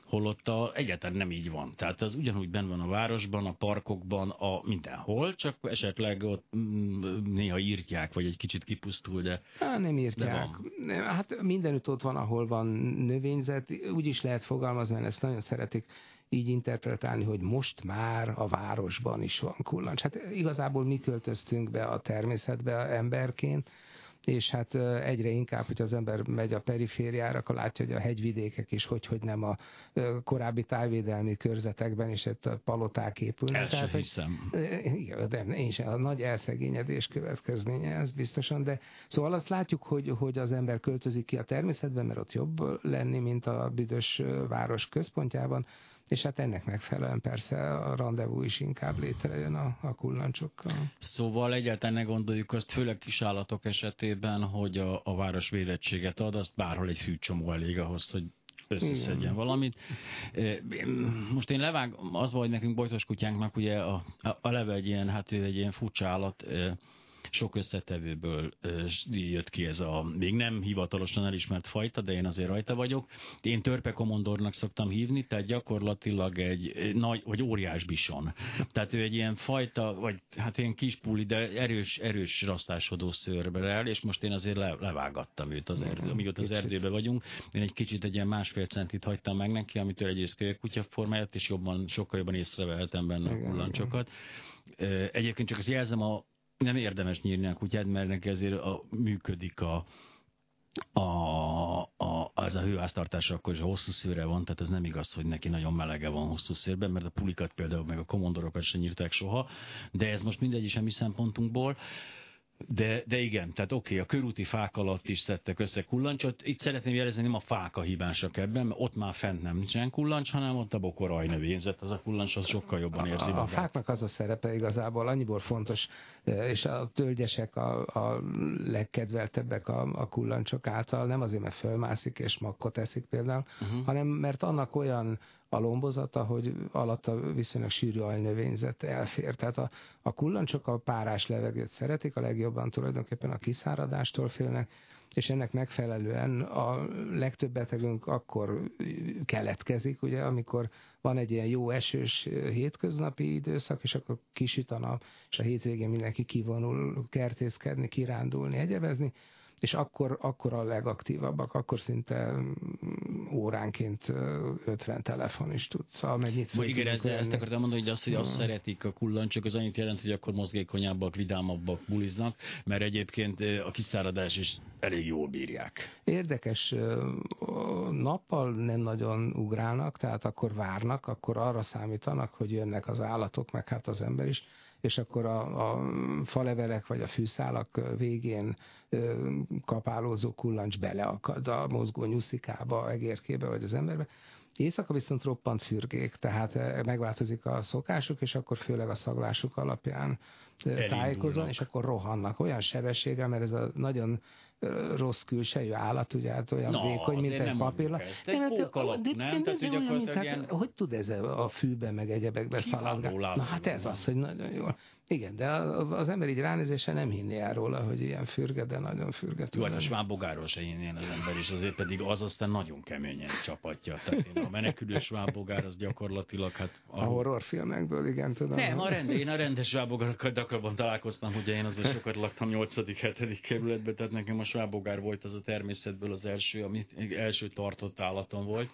holott a, egyáltalán nem így van. Tehát az ugyanúgy benn van a városban, a parkokban, a mindenhol, csak esetleg ott mm, néha írtják, vagy egy kicsit kipusztul, de Há, Nem írtják. De van. Hát mindenütt ott van, ahol van növényzet. Úgy is lehet fogalmazni, mert ezt nagyon szeretik így interpretálni, hogy most már a városban is van kullancs. Hát igazából mi költöztünk be a természetbe emberként, és hát egyre inkább, hogy az ember megy a perifériára, akkor látja, hogy a hegyvidékek is hogy, hogy nem a korábbi tájvédelmi körzetekben is itt a paloták épülnek. El Tehát, hiszem. Igen, de én sem, a nagy elszegényedés következménye ez biztosan, de szóval azt látjuk, hogy, hogy az ember költözik ki a természetben, mert ott jobb lenni, mint a büdös város központjában, és hát ennek megfelelően persze a rendezvú is inkább létrejön a, a kullancsokkal. Szóval egyáltalán ne gondoljuk azt, főleg kisállatok esetében, hogy a, a város védettséget ad, azt bárhol egy fűcsomó elég ahhoz, hogy összeszedjen valamit. Most én levág, az vagy nekünk bojtos kutyánknak ugye a, a, a leve egy ilyen, hát ő egy ilyen furcsa állat, sok összetevőből jött ki ez a még nem hivatalosan elismert fajta, de én azért rajta vagyok. Én törpekomondornak szoktam hívni, tehát gyakorlatilag egy nagy, vagy óriás bison. Tehát ő egy ilyen fajta, vagy hát ilyen kis puli, de erős, erős rasztásodó szőrberel, és most én azért le, levágattam őt az erdő, amíg ott az erdőben vagyunk. Én egy kicsit egy ilyen másfél centit hagytam meg neki, amitől egyrészt kutya formáját, és jobban, sokkal jobban észrevehetem benne a kullancsokat. Egyébként csak azt jelzem, a nem érdemes nyírni a kutyát, mert neki ezért a, működik a, a, a, az a hőháztartása akkor is hosszú szőre van, tehát ez nem igaz, hogy neki nagyon melege van hosszú szőrben, mert a pulikat például meg a komondorokat sem nyírták soha, de ez most mindegy is a mi szempontunkból. De, de igen, tehát oké, okay, a körúti fák alatt is szedtek össze kullancsot. Itt szeretném jelezni, nem a fák a hibásak ebben, mert ott már fent nem nincsen kullancs, hanem ott a bokoraj növényzet, az a kullancs az sokkal jobban érzi magát. A fáknak az a szerepe igazából annyiból fontos, e, és a tölgyesek a, a legkedveltebbek a, a kullancsok által, nem azért, mert fölmászik és makkot eszik például, uh-huh. hanem mert annak olyan a lombozata, hogy alatta viszonylag sűrű ajnövényzet elfér. Tehát a, a kullancsok a párás levegőt szeretik, a legjobban tulajdonképpen a kiszáradástól félnek, és ennek megfelelően a legtöbb betegünk akkor keletkezik, ugye, amikor van egy ilyen jó esős hétköznapi időszak, és akkor kisüt a nap, és a hétvégén mindenki kivonul kertészkedni, kirándulni, egyebezni, és akkor, akkor a legaktívabbak, akkor szinte mm, óránként 50 telefon is tudsz, szóval mennyit Igen, ezt, ezt akartam mondani, hogy azt, hogy azt szeretik a kullancsok, az annyit jelent, hogy akkor mozgékonyabbak, vidámabbak buliznak, mert egyébként a kiszáradás is elég jól bírják. Érdekes, nappal nem nagyon ugrálnak, tehát akkor várnak, akkor arra számítanak, hogy jönnek az állatok, meg hát az ember is, és akkor a, a falevelek vagy a fűszálak végén kapálózó kullancs beleakad a mozgó nyuszikába, egérkébe vagy az emberbe. Éjszaka viszont roppant fürgék, tehát megváltozik a szokásuk, és akkor főleg a szaglásuk alapján tájékozon, és akkor rohannak olyan sebességgel, mert ez a nagyon rossz külsejű állat, ugye hát olyan no, vékony, mint egy papírla. Egy hát, pókalap, de, nem? De, de, de, hát, hogy tud ez a fűbe meg egyebekbe szaladgálni? Na hát ez az, hogy nagyon jól. Igen, de az ember így ránézése nem hinné el róla, hogy ilyen fürge, de nagyon fürge. Jó, hát a svábogáról se hinné az ember, és azért pedig az aztán nagyon keményen csapatja. Tehát én a menekülő svábogár az gyakorlatilag hát... A, a horrorfilmekből, igen, tudom. Nem, a rend, én a rendes svábogárokkal találkoztam, ugye én azért sokat laktam 8.-7. kerületben, tehát nekem a svábogár volt az a természetből az első, ami első tartott állatom volt.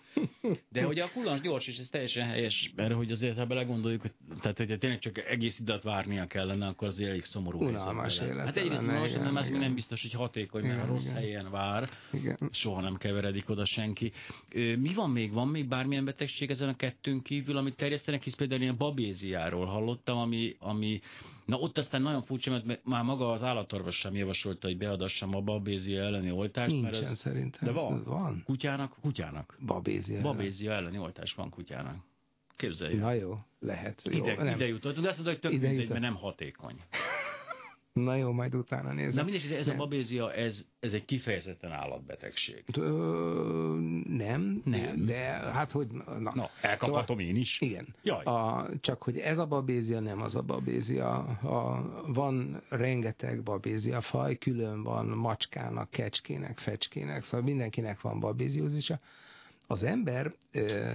De hogy a kullancs gyors, és ez teljesen helyes, mert hogy azért, ha belegondoljuk, tehát hogy tényleg csak egész időt várnia kellene, akkor azért elég szomorú Unalmas élet. Hát egyrészt unalmas, de ez még nem biztos, hogy hatékony, mert Igen, a rossz igen. helyen vár, Igen. soha nem keveredik oda senki. Mi van még? Van még bármilyen betegség ezen a kettőn kívül, amit terjesztenek, hisz például én a babéziáról hallottam, ami, ami Na ott aztán nagyon furcsa, mert már maga az állatorvos sem javasolta, hogy beadassam a babézia elleni oltást, Nincsen mert ez szerintem. De van. Van. kutyának, kutyának. Babézia. Babézia elleni oltás van kutyának. Képzelj. Na jó, lehet. Jó, Ide, nem. ide jutott, de azt mondod, hogy tök Ide mindegy, jutott. mert nem hatékony. Na jó, majd utána Na nézem. mindegy, de ez a Nem. babézia, ez, ez egy kifejezetten állatbetegség. Ö, nem, Nem. de hát hogy... Na, Na, elkaphatom én is. Igen. Jaj. A, csak hogy ez a babézia nem az a babézia. A, van rengeteg babézia faj, külön van macskának, kecskének, fecskének, szóval mindenkinek van babéziózisa. Az ember ö,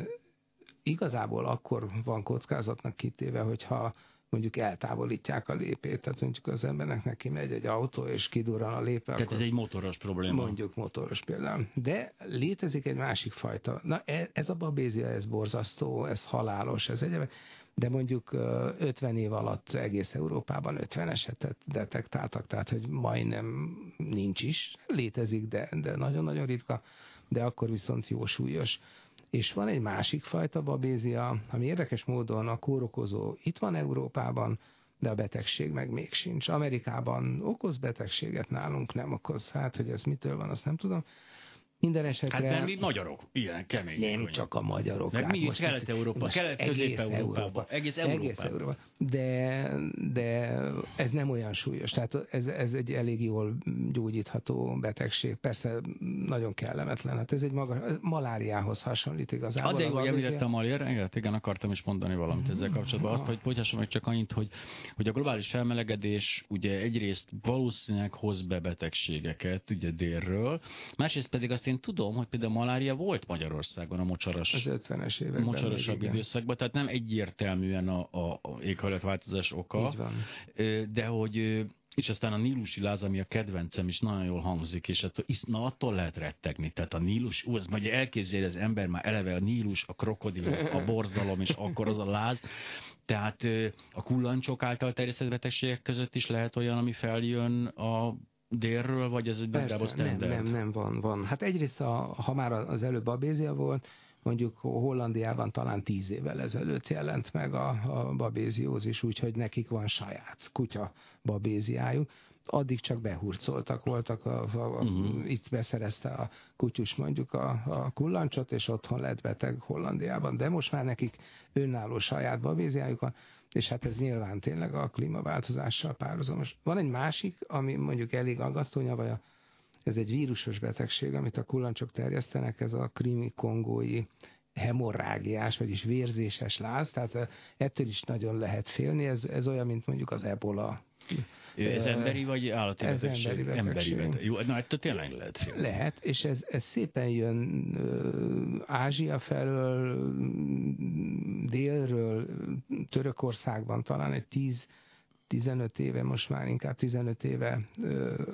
igazából akkor van kockázatnak kitéve, hogyha mondjuk eltávolítják a lépét, tehát mondjuk az embernek neki megy egy autó, és kidurran a lépe, Tehát ez egy motoros probléma. mondjuk motoros például. De létezik egy másik fajta. Na e- ez a babézia, ez borzasztó, ez halálos, ez egyébként. De mondjuk ö, 50 év alatt egész Európában 50 esetet detektáltak, tehát hogy majdnem nincs is, létezik, de, de nagyon-nagyon ritka, de akkor viszont jó súlyos. És van egy másik fajta babézia, ami érdekes módon a kórokozó itt van Európában, de a betegség meg még sincs. Amerikában okoz betegséget, nálunk nem okoz. Hát, hogy ez mitől van, azt nem tudom. Minden esetre... Hát mert mi magyarok, ilyen kemény. nem könnyű. csak a magyarok. Meg hát mi is Kelet-Európa, most Kelet-Közép-Európában, egész Európában. Egész Európa. De, de ez nem olyan súlyos. Tehát ez, ez egy elég jól gyógyítható betegség. Persze nagyon kellemetlen. Hát ez egy magas, maláriához hasonlít igazából. Ah, de jó, hogy babézia. említettem a lérrenget, igen, akartam is mondani valamit ezzel kapcsolatban. Azt, hogy bocsássam meg csak annyit, hogy, hogy a globális felmelegedés ugye egyrészt valószínűleg hoz be betegségeket, ugye délről, másrészt pedig azt én tudom, hogy például malária volt Magyarországon a mocsaras Az 50-es években. mocsarasabb még, időszakban, tehát nem egyértelműen a, a, éghajlatváltozás oka, de hogy és aztán a nílusi láz, ami a kedvencem is nagyon jól hangzik, és attól, na, attól lehet rettegni. Tehát a nílus, ú, ez majd elképzelje az ember már eleve a nílus, a krokodil, a borzalom, és akkor az a láz. Tehát a kullancsok által terjesztett betegségek között is lehet olyan, ami feljön a délről, vagy ez egy Persze, nem, standard? nem, nem, van, van. Hát egyrészt, a, ha már az előbb babézia volt, mondjuk Hollandiában talán tíz évvel ezelőtt jelent meg a, a babéziózis, úgyhogy nekik van saját kutya babéziájuk. Addig csak behurcoltak voltak, a, a, a, uh-huh. itt beszerezte a kutyus mondjuk a, a kullancsot, és otthon lett beteg Hollandiában. De most már nekik önálló saját babéziájuk van, és hát ez nyilván tényleg a klímaváltozással párhuzamos. Van egy másik, ami mondjuk elég aggasztó, vagy a ez egy vírusos betegség, amit a kullancsok terjesztenek, ez a krimi kongói hemorrágiás, vagyis vérzéses láz, tehát eh, ettől is nagyon lehet félni, ez, ez olyan, mint mondjuk az ebola. Ez emberi vagy állati ez betegség? emberi betegség. beteg. Jó, na ettől tényleg lehet. Lehet, és ez, ez szépen jön Ázsia felől, délről, Törökországban talán egy 10 15 éve, most már inkább 15 éve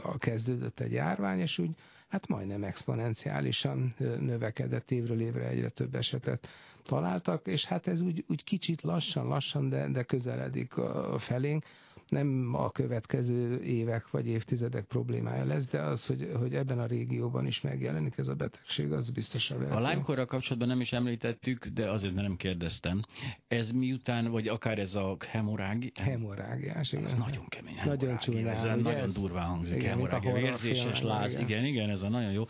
a kezdődött egy járvány, és úgy hát majdnem exponenciálisan növekedett évről évre egyre több esetet találtak, és hát ez úgy, úgy kicsit lassan, lassan, de, de közeledik a felénk. Nem a következő évek vagy évtizedek problémája lesz, de az, hogy, hogy ebben a régióban is megjelenik ez a betegség, az biztosan A vehető. Lyme-korral kapcsolatban nem is említettük, de azért nem kérdeztem. Ez miután, vagy akár ez a hemorrági... Hemorrágiás, igen. Ez nagyon kemény. Nagyon csúnyán, Ez nagyon ez? durván hangzik. Igen, mint a hemorrágia, vérzéses láz. igen. Igen, igen, ez a nagyon jó.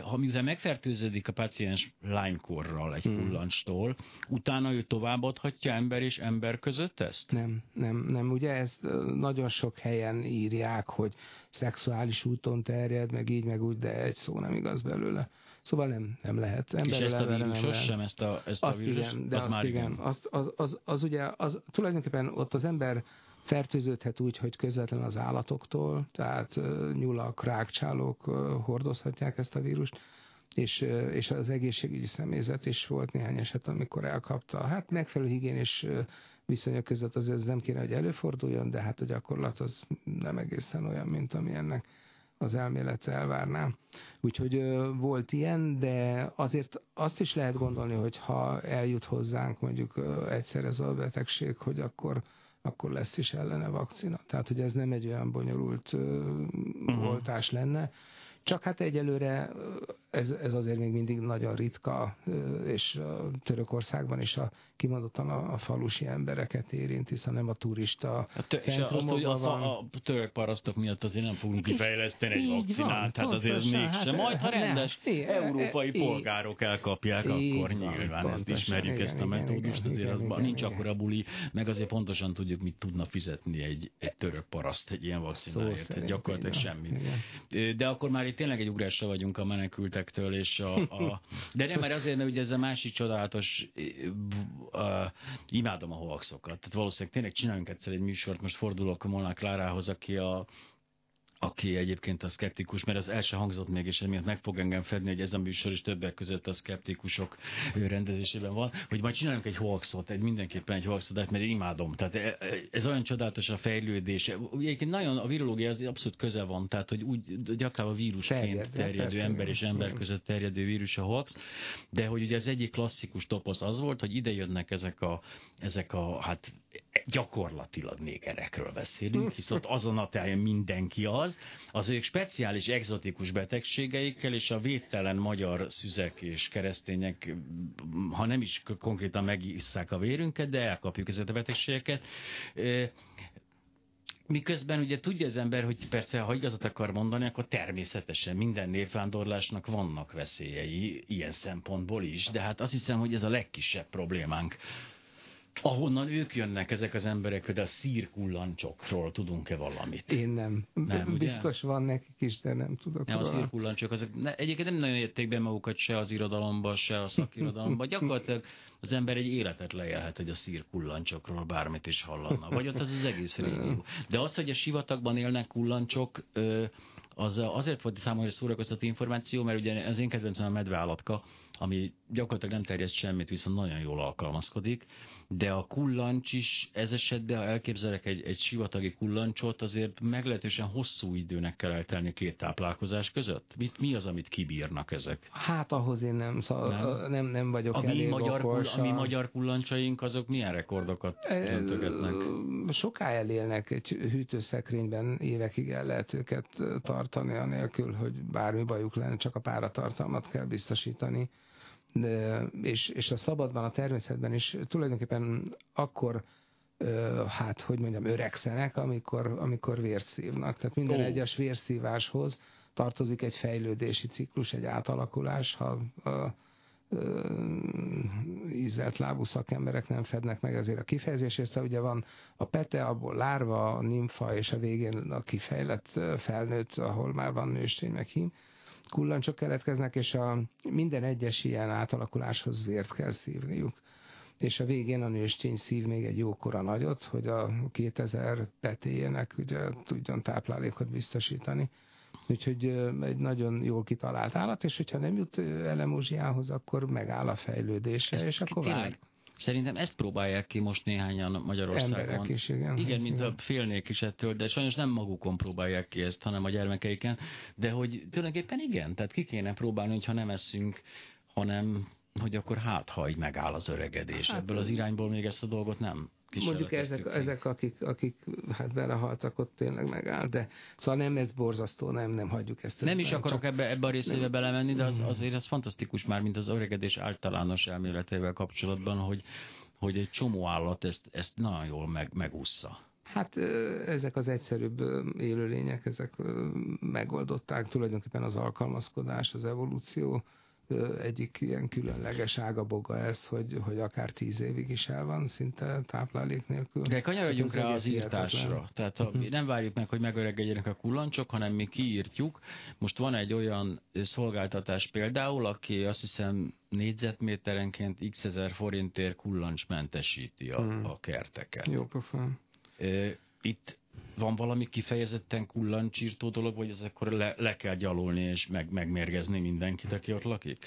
Ha miután megfertőződik a paciens Lyme-korral egy Hmm. kullancstól, utána ő továbbadhatja ember és ember között ezt? Nem, nem, nem. Ugye ezt nagyon sok helyen írják, hogy szexuális úton terjed, meg így, meg úgy, de egy szó nem igaz belőle. Szóval nem, nem lehet. És Emberről ezt a nem vírusos sem, ezt a, ezt Azt a vírusos? igen, de az azt már igen. Azt, az, az, az, ugye, az, tulajdonképpen ott az ember fertőződhet úgy, hogy közvetlen az állatoktól, tehát nyulak, rákcsálók hordozhatják ezt a vírust, és, és az egészségügyi személyzet is volt néhány eset, amikor elkapta. Hát megfelelő higiénés viszonyok között azért ez nem kéne, hogy előforduljon, de hát a gyakorlat az nem egészen olyan, mint ami ennek az elmélet elvárná. Úgyhogy volt ilyen, de azért azt is lehet gondolni, hogy ha eljut hozzánk mondjuk egyszer ez a betegség, hogy akkor akkor lesz is ellene vakcina. Tehát, hogy ez nem egy olyan bonyolult uh-huh. oltás lenne. Csak hát egyelőre ez, ez azért még mindig nagyon ritka, és Törökországban is a, kimondottan a, a falusi embereket érint, hiszen nem a turista a tö- centrumokban azt, van. A, a török parasztok miatt azért nem fogunk kifejleszteni egy vakcinát, hát azért mégsem. Hát, Majd, ha rendes nem, európai é, polgárok elkapják, é, akkor van, nyilván pontosan, ezt ismerjük, igen, ezt a metódust, azért igen, az igen, nincs igen, akkora buli, meg azért pontosan tudjuk, mit tudna fizetni egy, egy török paraszt egy ilyen vakcináért, gyakorlatilag semmit. De akkor már itt tényleg egy ugrásra vagyunk a menekültektől, és a, a (laughs) de nem, mert azért, mert ugye ez a másik csodálatos, uh, imádom a hoaxokat. Tehát valószínűleg tényleg csináljunk egyszer egy műsort, most fordulok Molnár Klárához, aki a aki egyébként a szkeptikus, mert az el se hangzott még, és emiatt meg fog engem fedni, hogy ez a műsor is többek között a szkeptikusok rendezésében van, hogy majd csináljunk egy hoaxot, egy mindenképpen egy hoaxot, mert én imádom. Tehát e, e, ez olyan csodálatos a fejlődés. Egyébként nagyon a virológia az abszolút köze van, tehát hogy úgy gyakran a vírusként terjedő ember és ember között terjedő vírus a hoax, de hogy ugye az egyik klasszikus toposz az volt, hogy ide jönnek ezek a, ezek a hát gyakorlatilag négerekről beszélünk, hisz ott azon a táján mindenki az, az ők speciális egzotikus betegségeikkel és a védtelen magyar szüzek és keresztények, ha nem is konkrétan megisszák a vérünket, de elkapjuk ezeket a betegségeket, Miközben ugye tudja az ember, hogy persze, ha igazat akar mondani, akkor természetesen minden névvándorlásnak vannak veszélyei, ilyen szempontból is, de hát azt hiszem, hogy ez a legkisebb problémánk ahonnan ők jönnek, ezek az emberek, hogy a szírkullancsokról tudunk-e valamit? Én nem. nem Biztos ugye? van nekik is, de nem tudok nem, róla. a szírkullancsok, azok ne, egyébként nem nagyon érték be magukat se az irodalomba, se a szakirodalomba. Gyakorlatilag az ember egy életet lejelhet, hogy a szírkullancsokról bármit is hallana. Vagy ott az az egész régió. De az, hogy a sivatagban élnek kullancsok, az azért volt számomra szórakoztató információ, mert ugye az én kedvencem a medveállatka, ami gyakorlatilag nem terjed semmit, viszont nagyon jól alkalmazkodik, de a kullancs is ez esetben, ha elképzelek egy, egy sivatagi kullancsot, azért meglehetősen hosszú időnek kell eltelni két táplálkozás között. Mit, mi az, amit kibírnak ezek? Hát ahhoz én nem, szal, nem? nem, nem vagyok a mi, magyar, okos, a mi magyar kullancsaink, azok milyen rekordokat döntögetnek? Soká elélnek egy hűtőszekrényben, évekig el lehet őket tartani, anélkül, hogy bármi bajuk lenne, csak a páratartalmat kell biztosítani és, és a szabadban, a természetben is tulajdonképpen akkor hát, hogy mondjam, öregszenek, amikor, amikor vért szívnak. Tehát minden oh. egyes vérszíváshoz tartozik egy fejlődési ciklus, egy átalakulás, ha a, ízelt lábú szakemberek nem fednek meg ezért a kifejezésért, szóval ugye van a pete, abból lárva, a nimfa, és a végén a kifejlett felnőtt, ahol már van nőstény meg hím kullancsok keletkeznek, és a minden egyes ilyen átalakuláshoz vért kell szívniuk. És a végén a nőstény szív még egy jókora nagyot, hogy a 2000 petéjének ugye tudjon táplálékot biztosítani. Úgyhogy egy nagyon jól kitalált állat, és hogyha nem jut elemózsiához, akkor megáll a fejlődése, Ezt és akkor vág. Szerintem ezt próbálják ki most néhányan Magyarországon. Emberek is, igen. Igen, mint igen. félnék is ettől, de sajnos nem magukon próbálják ki ezt, hanem a gyermekeiken. De hogy tulajdonképpen igen, tehát ki kéne próbálni, hogyha nem eszünk, hanem hogy akkor hát, ha így megáll az öregedés. Hát, Ebből az irányból még ezt a dolgot nem Mondjuk ezek, ezek akik, akik hát belehaltak, ott tényleg megáll, de szóval nem ez borzasztó, nem, nem hagyjuk ezt. Nem is akarok ebbe, ebbe a részébe belemenni, de az, mm. azért az fantasztikus már, mint az öregedés általános elméletével kapcsolatban, hogy, hogy egy csomó állat ezt, ezt nagyon jól meg, megúszza. Hát ezek az egyszerűbb élőlények, ezek megoldották tulajdonképpen az alkalmazkodás, az evolúció egyik ilyen különleges ágaboga ez, hogy, hogy akár tíz évig is el van szinte táplálék nélkül. De kanyarodjunk rá az írtásra. Hihetetlen. Tehát ha uh-huh. nem várjuk meg, hogy megöregedjenek a kullancsok, hanem mi kiírtjuk. Most van egy olyan szolgáltatás például, aki azt hiszem négyzetméterenként x ezer forintért kullancsmentesíti a, uh-huh. a kerteket. Jó pofán. Itt van valami kifejezetten kullancsírtó dolog, vagy ez akkor le, le kell gyalulni és meg, megmérgezni mindenkit, aki ott lakik?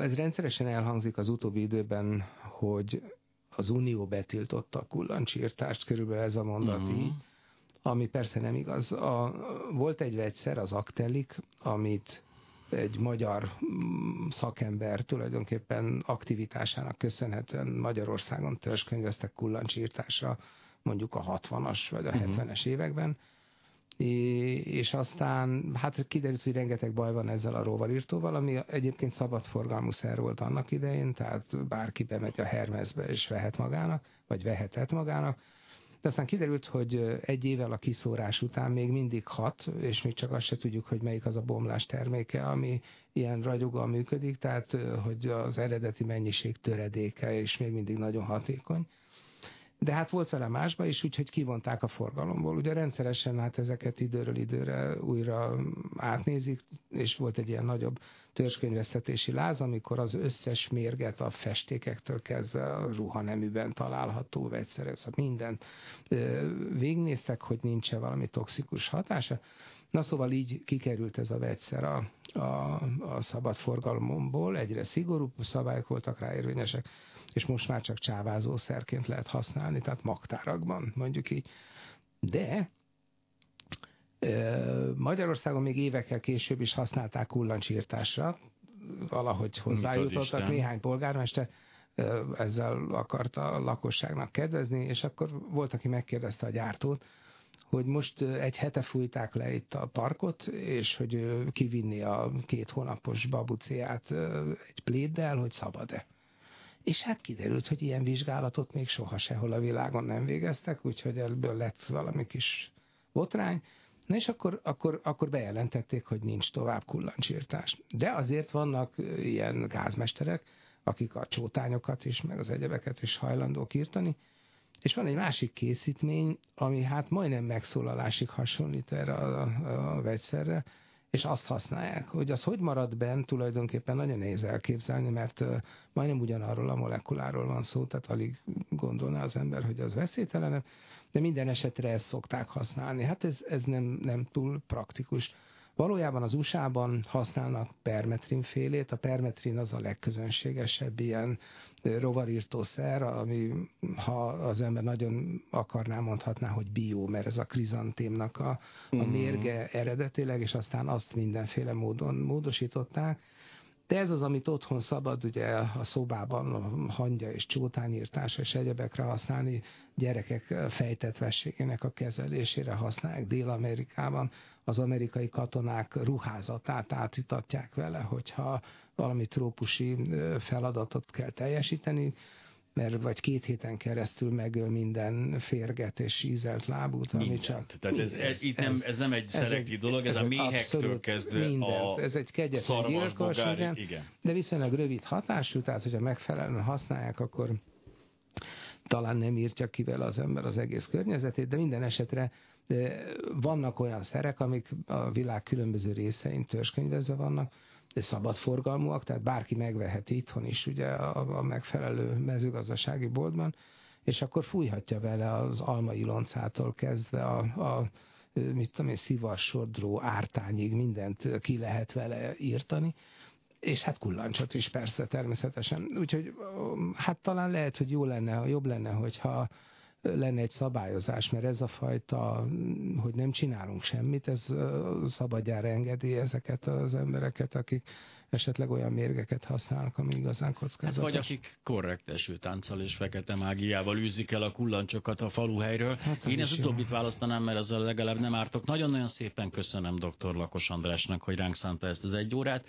Ez rendszeresen elhangzik az utóbbi időben, hogy az Unió betiltotta a kullancsírtást, körülbelül ez a mondat uh-huh. így. ami persze nem igaz. A, volt egy vegyszer, az Aktelik, amit egy magyar mm, szakember tulajdonképpen aktivitásának köszönhetően Magyarországon törzskönyveztek kullancsírtásra mondjuk a 60-as vagy a 70-es mhm. években, és aztán hát kiderült, hogy rengeteg baj van ezzel a rovarírtóval, ami egyébként szabadforgalmú szer volt annak idején, tehát bárki bemegy a Hermesbe és vehet magának, vagy vehetett magának, de aztán kiderült, hogy egy évvel a kiszórás után még mindig hat, és még csak azt se tudjuk, hogy melyik az a bomlás terméke, ami ilyen ragyoggal működik, tehát hogy az eredeti mennyiség töredéke, és még mindig nagyon hatékony. De hát volt vele másba is, úgyhogy kivonták a forgalomból. Ugye rendszeresen hát ezeket időről időre újra átnézik, és volt egy ilyen nagyobb törzskönyvesztetési láz, amikor az összes mérget a festékektől kezdve a ruhaneműben található vegyszerek, szóval mindent végnéztek, hogy nincs-e valami toxikus hatása. Na szóval így kikerült ez a vegyszer a, a, a szabad forgalomból, egyre szigorúbb szabályok voltak rá érvényesek, és most már csak csávázószerként lehet használni, tehát magtárakban, mondjuk így. De Magyarországon még évekkel később is használták kullancsírtásra, valahogy hozzájutottak néhány polgármester, ezzel akarta a lakosságnak kedvezni, és akkor volt, aki megkérdezte a gyártót, hogy most egy hete fújták le itt a parkot, és hogy kivinni a két hónapos babuciát egy pléddel, hogy szabad-e. És hát kiderült, hogy ilyen vizsgálatot még soha sehol a világon nem végeztek, úgyhogy ebből lett valami kis botrány. Na és akkor, akkor, akkor bejelentették, hogy nincs tovább kullancsírtás. De azért vannak ilyen gázmesterek, akik a csótányokat is, meg az egyebeket is hajlandók írtani, és van egy másik készítmény, ami hát majdnem megszólalásig hasonlít erre a, a, a vegyszerre, és azt használják. Hogy az hogy marad bent, tulajdonképpen nagyon nehéz elképzelni, mert majdnem ugyanarról a molekuláról van szó, tehát alig gondolná az ember, hogy az veszélytelenebb, de minden esetre ezt szokták használni. Hát ez, ez nem, nem túl praktikus. Valójában az USA-ban használnak permetrin félét, a permetrin az a legközönségesebb ilyen rovarírtószer, ami ha az ember nagyon akarná, mondhatná, hogy bio, mert ez a krizantémnak a, a mm. mérge eredetileg, és aztán azt mindenféle módon módosították, de ez az, amit otthon szabad ugye a szobában a hangya és csótányírtása és egyebekre használni, gyerekek fejtetvességének a kezelésére használják Dél-Amerikában. Az amerikai katonák ruházatát átítatják vele, hogyha valami trópusi feladatot kell teljesíteni, mert vagy két héten keresztül megöl minden férget és ízelt lábút, ami minden. csak... Tehát ez, ez, itt nem, ez nem egy szelektív dolog, ez, ez a méhektől kezdve minden. a Ez egy kegyetlen gyilkos, igen, igen, de viszonylag rövid hatású, tehát hogyha megfelelően használják, akkor talán nem írtja ki vele az ember az egész környezetét, de minden esetre vannak olyan szerek, amik a világ különböző részein törzskönyvezve vannak, szabadforgalmúak, tehát bárki megveheti itthon is ugye a, a megfelelő mezőgazdasági boltban, és akkor fújhatja vele az almai loncától kezdve a, a mit tudom én, szivarsodró ártányig mindent ki lehet vele írtani, és hát kullancsot is persze természetesen. Úgyhogy hát talán lehet, hogy jó lenne, jobb lenne, hogyha lenne egy szabályozás, mert ez a fajta, hogy nem csinálunk semmit, ez szabadjára engedi ezeket az embereket, akik esetleg olyan mérgeket használnak, ami igazán kockázatos. Hát vagy akik korrekt esőtánccal és fekete mágiával űzik el a kullancsokat a faluhelyről. Hát Én ezt utóbbit választanám, mert azzal legalább nem ártok. Nagyon-nagyon szépen köszönöm dr. Lakos Andrásnak, hogy ránk szánta ezt az egy órát.